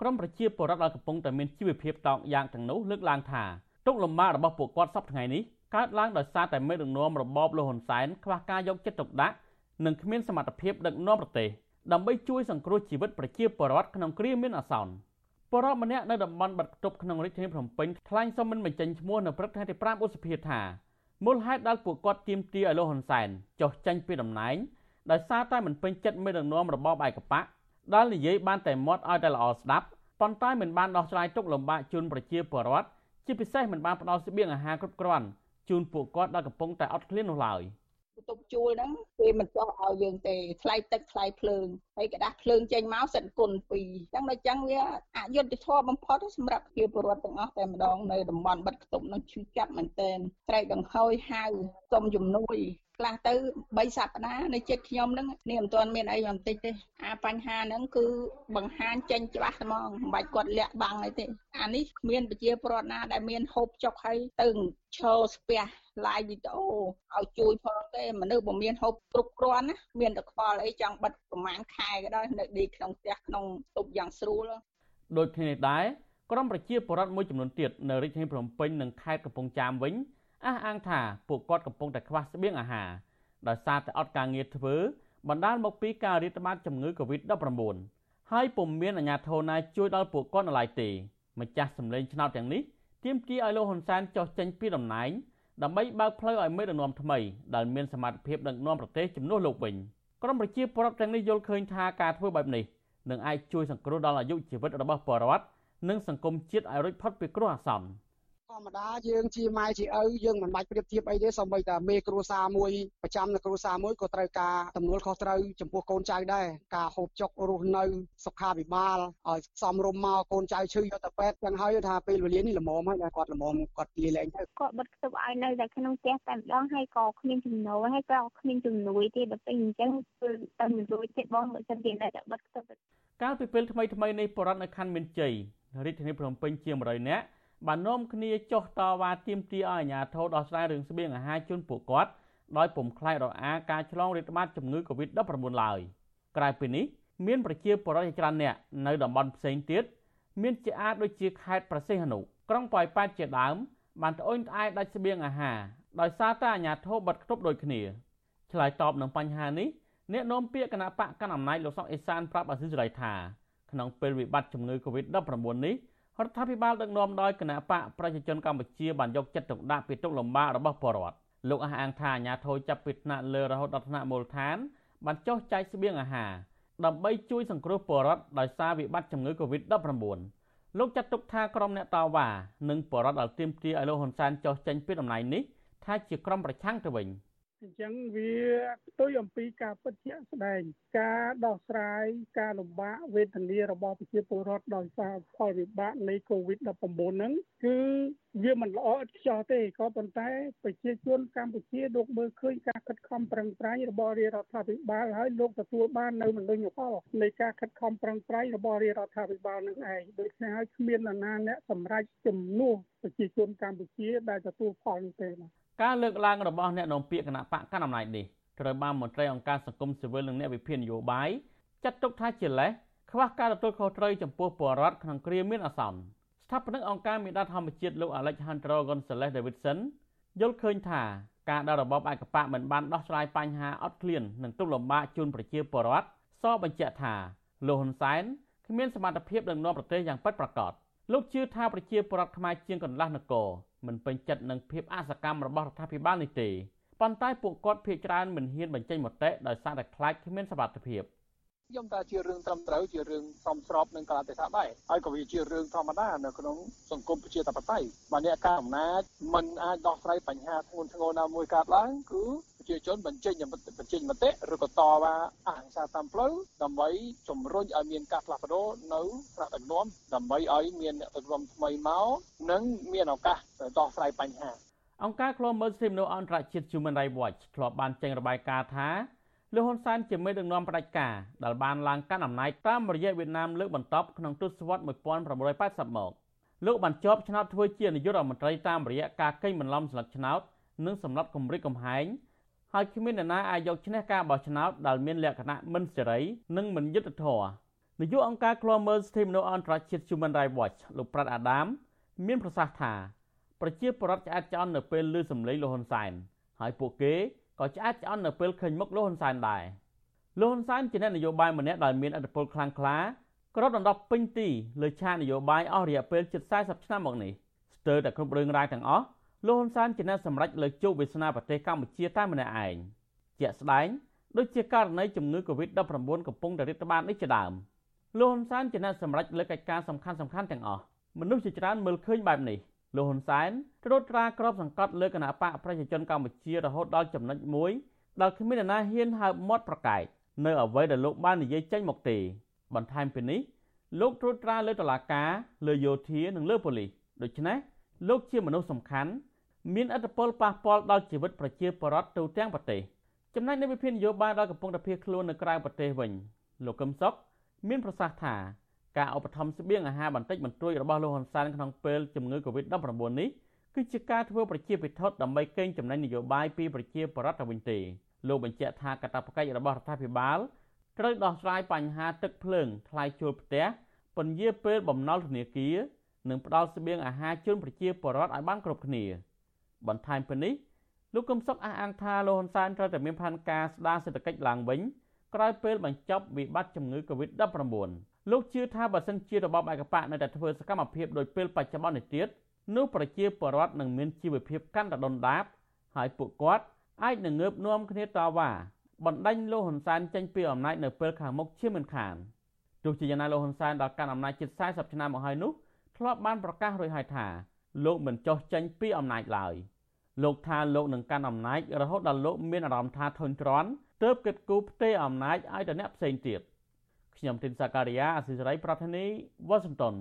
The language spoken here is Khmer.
ក្រមប្រជាពលរដ្ឋដែលកំពុងតែមានជីវភាពតោកយ៉ាងទាំងនោះលើកឡើងថាទុកលំបាករបស់ពួកគាត់សពថ្ងៃនេះកើតឡើងដោយសារតែមេដឹកនាំរបបលហ៊ុនសែនខ្វះការយកចិត្តទុកដាក់និងគ្មានសមត្ថភាពដឹកនាំប្រទេសដើម្បីជួយសង្គ្រោះជីវិតប្រជាពលរដ្ឋក្នុងគ្រាមានអាសន្នពលរដ្ឋម្នាក់នៅតំបន់បាត់គប់ក្នុងរាជធានីភ្នំពេញថ្លែងសុំមិនបញ្ចេញឈ្មោះនៅព្រឹកថ្ងៃទី5ឧសភាថាមូលហេតុដែលពួកគាត់ទាមទារឲ្យលោកហ៊ុនសែនចុះចេញពីតំណែងដោយសារតែមិនពេញចិត្តមេដឹកនាំរបបឯកបក ដែលនិយាយបានតែមាត់ឲ្យតែល្អស្ដាប់ប៉ុន្តែមិនបានដោះស្រាយទុកលំបាកជូនប្រជាពលរដ្ឋជាពិសេសមិនបានផ្ដល់ស្បៀងអាហារគ្រប់គ្រាន់ជូនពួកគាត់ដែលកំពុងតែអត់ឃ្លាននោះឡើយ បន្ទប់ជួលហ្នឹងគេមិនចោះឲ្យយើងទេថ្លៃទឹកថ្លៃភ្លើងហើយกระដាស់ភ្លើងចេញមកសិនគុណពីរអញ្ចឹងដល់អញ្ចឹងវាអយុត្តិធម៌បំផុតសម្រាប់ប្រជាពលរដ្ឋទាំងអស់តែម្ដងនៅតំបន់បិទខ្ទប់នឹងឈឺចាប់មែនទែនត្រែកដង្ហើយហៅសុំជំនួយខ្លះទៅ3សប្តាហ៍នៅចិត្តខ្ញុំហ្នឹងនេះមិនទាន់មានអីបន្តិចទេអាបញ្ហាហ្នឹងគឺបង្ហាញចេញច្បាស់ហ្មងមិនបាច់គាត់លាក់បាំងអីទេអានេះគ្មានប្រជាពលរដ្ឋណាដែលមានហូបចុកហើយទៅឈរស្ពះ live វីដេអូឲ្យជួយផងទេមនុស្សមិនមានហូបគ្រប់គ្រាន់ណាមានតែខ្វល់អីចង់បិទប្រហែលខែក៏ដោយនៅឌីក្នុងផ្ទះក្នុងទប់យ៉ាងស្រួលដូចគ្នានេះដែរក្រុមប្រជាពលរដ្ឋមួយចំនួនទៀតនៅរាជធានីភ្នំពេញនិងខេត្តកំពង់ចាមវិញអះអាងថាពួកគាត់កំពុងតែខ្វះស្បៀងអាហារដោយសារតែអត់ការងារធ្វើបណ្ដាលមកពីការរាតត្បាតជំងឺ Covid-19 ហើយពុំមានអាជ្ញាធរណាជួយដល់ពួកគាត់នៅឡើយទេម្ចាស់សម្លេងឆ្នោតទាំងនេះទាមទារឲ្យលោកហ៊ុនសែនចុះចេញពីតំណែង ដើម្បីបើកផ្លូវឲ្យមេដឹកនាំថ្មីដែលមានសមត្ថភាពដឹកនាំប្រទេសជំនួសលោកវិញក្រុមប្រជាពលរដ្ឋទាំងនេះយល់ឃើញថាការធ្វើបែបនេះនឹងអាចជួយសង្គ្រោះដល់អាយុជីវិតរបស់ពលរដ្ឋនិងសង្គមជាតិឲ្យរួចផុតពីគ្រោះអាសន្ន ធម្មតាយើងជាម៉ែជាឪយើងមិនបាច់ប្រៀបធៀបអីទេសូម្បីតែមេគ្រួសារមួយប្រចាំនៅគ្រួសារមួយក៏ត្រូវការទំនួលខុសត្រូវចំពោះកូនចៅដែរការហូបចុករស់នៅសុខាភិបាលឲ្យសមរម្យមកកូនចៅឈឺយកទៅពេទ្យចឹងហើយថាពេលវេលានេះល្មមហើយគាត់ល្មមគាត់លាលែងទៅគាត់បិទខ្ទប់ឲ្យនៅតែក្នុងផ្ទះតែម្ដងហើយក៏គ្មានចំណូលហើយក៏គ្មានជំនួយទេដល់ពេលអញ្ចឹងគឺតែជំនួយទៀតបងបើសិនជានៅតែបិទខ្ទប់កាលពីពេលថ្មីថ្មីនេះបរដ្ឋនៅខណ្ឌមានជ័យរាជធានីភ្នំពេញជា100នាក់ បាននាំគ្នាចុះតវ៉ាទាមទារឲ្យអាជ្ញាធរដោះស្រាយរឿងស្បៀងអាហារជូនពួកគាត់ដោយពុំខ្លាចរអាការឆ្លងរាតត្បាតជំងឺ Covid-19 ឡើយក្រៅពីនេះមានប្រជាពលរដ្ឋជាច្រើនអ្នកនៅតំបន់ផ្សេងទៀតមានជាអាចដូចជាខេត្តប្រសិទ្ធនុក្រុងប៉ោយប៉ែតជាដើមបានត្អូញត្អែដាច់ស្បៀងអាហារដោយសារតែអាជ្ញាធរបិទគប់ដូចគ្នាឆ្លើយតបនឹងបញ្ហានេះអ្នកនាំពាក្យគណៈបកកណ្ដាលអំណាចលោកសុកអេសានប្រាប់អាស៊ីសេរីថាក្នុងពេលវិបត្តិជំងឺ Covid-19 នេះ រដ្ឋាភិបាលដឹកនាំដោយគណៈបកប្រជាជនកម្ពុជាបានយកចិត្តទុកដាក់ពីទុកលំបាករបស់ពលរដ្ឋលោកអះអាងថាអាញាធរចាប់ពីថ្នាក់លើរហូតដល់ថ្នាក់មូលដ្ឋានបានចុះចែកស្បៀងអាហារដើម្បីជួយសង្គ្រោះពលរដ្ឋដោយសារវិបត្តិជំងឺ Covid-19 លោកចាត់ទុកថាក្រុមអ្នកតវ៉ានិងពលរដ្ឋដែលទាមទារឲ្យលោកហ៊ុនសែនចុះចេញពីតំណែងនេះថាជាក្រុមប្រឆាំងទៅវិញ។ អញ្ចឹងវាផ្ទុយអំពីការពិតជាក់ស្ដែងការដោះស្រាយការលំបាកវេទនារបស់ប្រជាពលរដ្ឋដោយសារផលវិបាកនៃ COVID-19 ហ្នឹងគឺវាមិនល្អឥតខ្ចោះទេក៏ប៉ុន្តែប្រជាជនកម្ពុជាលោកមើលឃើញការខិតខំប្រឹងប្រែងរបស់រាជរដ្ឋាភិបាលហើយលោកទទួលបាននៅមនោផលនៃការខិតខំប្រឹងប្រែងរបស់រាជរដ្ឋាភិបាលនឹងឯងដូច្នេះហើយគ្មាននរណាអ្នកសម្រេចជំនួសប្រជាជនកម្ពុជាដែលទទួលផលនោះទេណា ការលើកឡើងរបស់អ្នកនាំពាក្យគណៈបកកណ្ដាលអំណាចនេះត្រូវបានមន្ត្រីអង្គការសង្គមស៊ីវិលនិងអ្នកវិភាគនយោបាយចាត់ទុកថាជាលេសខ្វះការទទួលខុសត្រូវចំពោះពលរដ្ឋក្នុងគ្រាមានអាសន្នស្ថាបនិកអង្គការមេដាធម្មជាតិលោក Alejandro Gonzalez Davidson យល់ឃើញថាការដើររបបឯកបកមិនបានដោះស្រាយបញ្ហាអត់ឃ្លាននិងទុកលំបាកជូនប្រជាពលរដ្ឋសបញ្ជាក់ថាលោកហ៊ុនសែនគ្មានសមត្ថភាពដឹកនាំប្រទេសយ៉ាងពិតប្រាកដលោកជឿថាប្រជាពលរដ្ឋខ្មែរជាងកន្លះនគរ មិនពេញចិត្តនឹងភាពអសកម្មរបស់រដ្ឋាភិបាលនេះទេប៉ុន្តែពួកគាត់ភ័យច្រើនមិនហ៊ានបញ្ចេញមតិដោយសារតែខ្លាចគ្មានសមត្ថភាពខ្ញុំថាជារឿងត្រឹមត្រូវជារឿងសមស្របនឹងកលតិថាដែរហើយក៏វាជារឿងធម្មតានៅក្នុងសង្គមប្រជាធិបតេយ្យបើអ្នកការអំណាចមិនអាចដោះស្រាយបញ្ហាធ្ងន់ធ្ងរណាមួយកើតឡើងគឺ ប្រជាជនបញ្ចេញបញ្ចេញមតិឬក៏តវ៉ាអហិង្សាតាមផ្លូវដើម្បីជំរុញឲ្យមានការផ្លាស់ប្ដូរនៅថ្នាក់ដឹកនាំដើម្បីឲ្យមានអ្នកដឹកនាំថ្មីមកនិងមានឱកាសដោះស្រាយបញ្ហាអង្គការឃ្លាំមើលសិទ្ធិមនុស្សអន្តរជាតិ Human Rights Watch ធ្លាប់បានចេញរបាយការណ៍ថាលោកហ៊ុនសែនជាមេដឹកនាំផ្ដាច់ការដែលបានឡើងកាន់អំណាចតាមរយៈវៀតណាមលើកបន្ទាប់ក្នុងទសវត្សរ៍1980មកលោកបានជាប់ឆ្នោតធ្វើជានាយករដ្ឋមន្ត្រីតាមរយៈការកេងបន្លំស្លឹកឆ្នោតនិងសម្លុតគម្រិតកំហែង ហើយគ្មាននរណាអាចយកឈ្នះការបោះឆ្នោតដែលមានលក្ខណៈមិនសេរីនិងមិនយុត្តិធម៌នាយកអង្គការឃ្លាំមើលសិទ្ធិមនុស្សអន្តរជាតិ Human Rights Watch លោកប្រាត់អាដាម មានប្រសាសន៍ថាប្រជាពលរដ្ឋឆ្អែតឆ្អន់នៅពេលឮសំឡេងលោកហ៊ុនសែនហើយពួកគេក៏ឆ្អែតឆ្អន់នៅពេលឃើញមុខលោកហ៊ុនសែនដែរលោកហ៊ុនសែនជាអ្នកនយោបាយម្នាក់ដែលមានឥទ្ធិពលខ្លាំងក្លាគ្របដណ្ដប់ពេញទីលើឆាកនយោបាយអស់រយៈពេលជិត40ឆ្នាំមកនេះស្ទើរតែគ្រប់រឿងរ៉ាវទាំងអស់ លោកហ៊ុនសែនជាអ្នកសម្រេចលើកជោគវាសនាប្រទេសកម្ពុជាតែម្នាក់ឯងជាក់ស្ដែងដូចជាករណីជំងឺ Covid-19 កំពុងតែរាតត្បាតនេះជាដើមលោកហ៊ុនសែនជាអ្នកសម្រេចលើកិច្ចការសំខាន់សំខាន់ទាំងអស់មនុស្សជាច្រើនមើលឃើញបែបនេះលោកហ៊ុនសែនត្រួតត្រាក្របសង្កត់លើគណៈបកប្រជាជនកម្ពុជារហូតដល់ចំណុចមួយដែលគ្មាននរណាហ៊ានហើបមាត់ប្រកែកនៅអ្វីដែលលោកបាននិយាយចេញមកទេបន្ថែមពីនេះលោកត្រួតត្រាលើតុលាការលើយោធានិងលើប៉ូលីសដូច្នេះលោកជាមនុស្សសំខាន់ មានឥទ្ធិពលប៉ះពាល់ដល់ជីវិតប្រជាពលរដ្ឋទូទាំងប្រទេសចំណែកនៅវិភាគនយោបាយដែលកំពុងតែភៀសខ្លួននៅក្រៅប្រទេសវិញលោកកឹមសុខមានប្រសាសន៍ថាការឧបត្ថម្ភស្បៀងអាហារបន្តិចបន្តួចរបស់លោកហ៊ុនសែនក្នុងពេលជំងឺ Covid-19 នេះគឺជាការធ្វើប្រជាពិធដើម្បីកេងចំណេញនយោបាយពីប្រជាពលរដ្ឋទៅវិញទេលោកបញ្ជាក់ថាកាតព្វកិច្ចរបស់រដ្ឋាភិបាលត្រូវដោះស្រាយបញ្ហាទឹកភ្លើងថ្លៃជួលផ្ទះពន្យាពេលបំណុលធនាគារនិងផ្ដល់ស្បៀងអាហារជូនប្រជាពលរដ្ឋឲ្យបានគ្រប់គ្នា បន្ថែមពីនេះលោកកឹមសុខអះអាងថាលោកហ៊ុនសែនត្រូវតែមានផែនការស្ដារសេដ្ឋកិច្ចឡើងវិញក្រោយពេលបញ្ចប់វិបត្តិជំងឺ Covid-19 លោកជឿថាបើសិនជារបបឯកបកនៅតែធ្វើសកម្មភាពដោយពេលបច្ចុប្បន្ននេះទៀតនោះប្រជាពលរដ្ឋនឹងមានជីវភាពកាន់តែដុនដាបហើយពួកគាត់អាចនឹងងើបនាំគ្នាតវ៉ាបណ្ដេញលោកហ៊ុនសែនចេញពីអំណាចនៅពេលខាងមុខជាមិនខានទោះជាយ៉ាងណាលោកហ៊ុនសែនដល់កាន់អំណាចជិត40ឆ្នាំមកហើយនោះធ្លាប់បានប្រកាសរួចហើយថា លោកមិនចោះចេញពីអំណាចឡើយលោកថាលោកនឹងកាន់អំណាចរហូតដល់លោកមានអារម្មណ៍ថាធុញទ្រាន់ទើបគិតគូរផ្ទេរអំណាចឲ្យទៅអ្នកផ្សេងទៀតខ្ញុំទីនសាការីយ៉ាអសិរ័យប្រធានីវ៉ាស៊ីនតោន